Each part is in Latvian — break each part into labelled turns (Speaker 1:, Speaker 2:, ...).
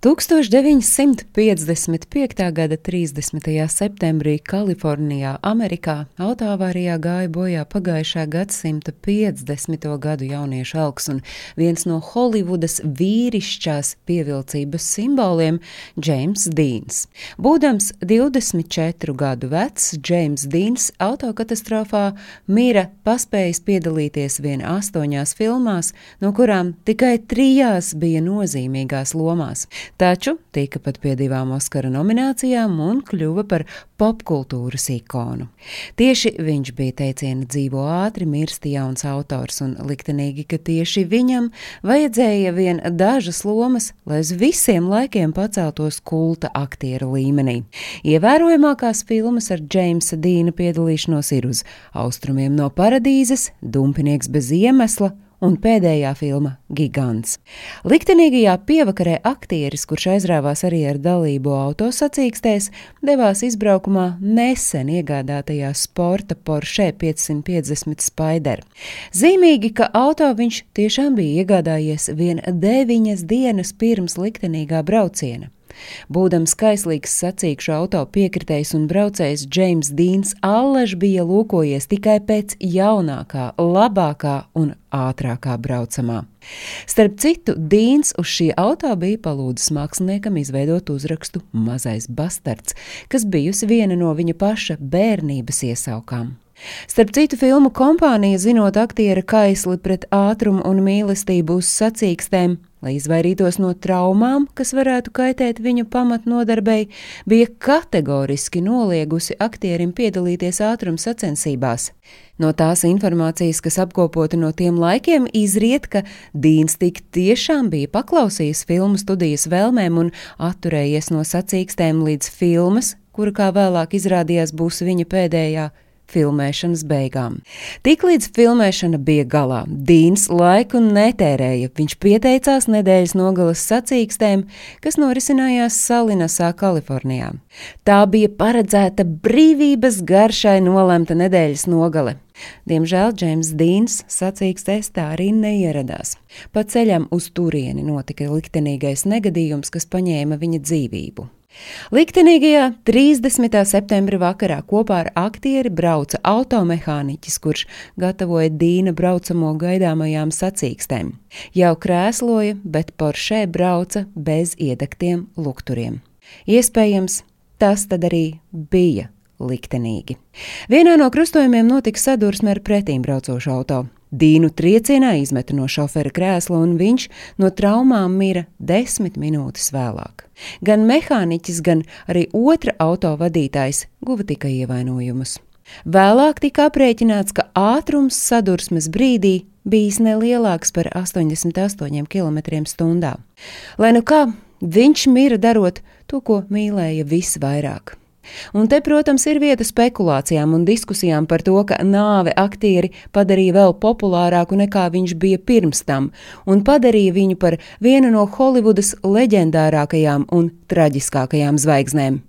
Speaker 1: 1955. gada 30. septembrī Kalifornijā, Amerikā, autoavārijā gāja bojā pagājušā gadsimta 50. gadu jauniešu augs un viens no Holivudas vīrišķās pievilcības simboliem - Džeims Dīns. Būdams 24 gadu vecs, Džeims Dīns autokatastrofā mira paspējis piedalīties vien astoņās filmās, no kurām tikai trijās bija nozīmīgās lomās taču tika pat pie divām Oskara nominācijām un kļuva par popkultūras ikonu. Tieši viņš bija teiciena dzīvo ātri, mirsti jauns autors, un liktenīgi, ka tieši viņam vajadzēja vien dažas lomas, lai uz visiem laikiem paceltos kulta aktieru līmenī. Ievērojamākās filmas ar Džeimsa Dīna piedalīšanos ir uz Austrumiem no paradīzes, Dumpinieks bez iemesla un pēdējā filma Gigants. Liktenīgajā pievakarē aktieris, kurš aizrāvās arī ar dalību autosacīkstēs, devās izbraukumā nesen iegādātajā sporta Porsche 550 Spider. Zīmīgi, ka auto viņš tiešām bija iegādājies vien deviņas dienas pirms liktenīgā brauciena. Būdams kaislīgs sacīkšu auto piekritējs un braucējs Džeims Dīns allaž bija lūkojies tikai pēc jaunākā, labākā un ātrākā braucamā. Starp citu, Dīns uz šī auto bija palūdzis māksliniekam izveidot uzrakstu Mazais bastards, kas bijusi viena no viņa paša bērnības iesaukām. Starp citu, filmu kompānija, zinot aktiera kaisli pret ātrumu un mīlestību uz sacīkstēm, Lai izvairītos no traumām, kas varētu kaitēt viņu pamatnodarbei, bija kategoriski noliegusi aktierim piedalīties ātruma sacensībās. No tās informācijas, kas apkopota no tiem laikiem, izriet, ka Dīns tik tiešām bija paklausījis filmu studijas vēlmēm un atturējies no sacīkstēm līdz filmas, kura kā vēlāk izrādījās būs viņa pēdējā filmēšanas beigām. Tiklīdz filmēšana bija galā, Dīns laiku netērēja. Viņš pieteicās nedēļas nogalas sacīkstēm, kas norisinājās Salinasā, Kalifornijā. Tā bija paredzēta brīvības garšai nolemta nedēļas nogale. Diemžēl Džeims Dīns sacīkstēs tā arī neieradās. Pa ceļam uz turieni notika liktenīgais negadījums, kas paņēma viņa dzīvību. Liktenīgajā 30. septembra vakarā kopā ar aktieri brauca automehāniķis, kurš gatavoja Dīna braucamo gaidāmajām sacīkstēm. Jau krēsloja, bet Porsche brauca bez iedegtiem lukturiem. Iespējams, tas tad arī bija liktenīgi. Vienā no krustojumiem notika sadursme ar pretīm braucošu auto. Dīnu triecienā izmeta no šofera krēsla, un viņš no traumām mira desmit minūtes vēlāk. Gan mehāniķis, gan arī otra auto vadītājs guva tikai ievainojumus. Vēlāk tika aprēķināts, ka ātrums sadursmes brīdī bijis nelielāks par 88 km/h. Lai nu kā, viņš mira darot to, ko mīlēja visvairāk Un te, protams, ir vieta spekulācijām un diskusijām par to, ka nāve aktieri padarīja vēl populārāku nekā viņš bija pirms tam, un padarīja viņu par vienu no Holivudas leģendārākajām un traģiskākajām zvaigznēm.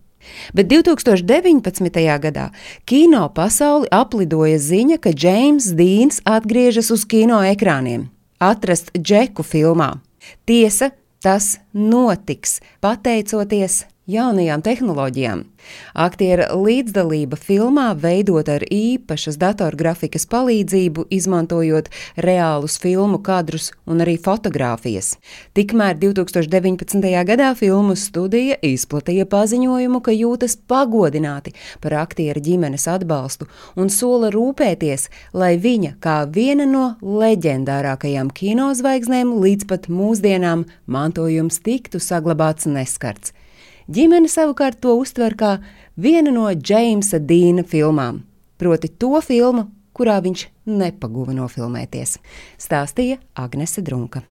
Speaker 1: Bet 2019. gadā kino pasauli aplidoja ziņa, ka Džeims Dīns atgriežas uz kino ekrāniem, atrast Džeku filmā. Tiesa, tas notiks pateicoties jaunajām tehnoloģijām. Aktiera līdzdalība filmā veidot ar īpašas datorgrafikas palīdzību, izmantojot reālus filmu kadrus un arī fotogrāfijas. Tikmēr 2019. gadā filmu studija izplatīja paziņojumu, ka jūtas pagodināti par aktiera ģimenes atbalstu un sola rūpēties, lai viņa kā viena no leģendārākajām kinozvaigznēm līdz pat mūsdienām mantojums tiktu saglabāts neskarts. Ģimene savukārt to uztver kā vienu no Džeimsa Dīna filmām, proti to filmu, kurā viņš nepaguva nofilmēties, stāstīja Agnese Drunka.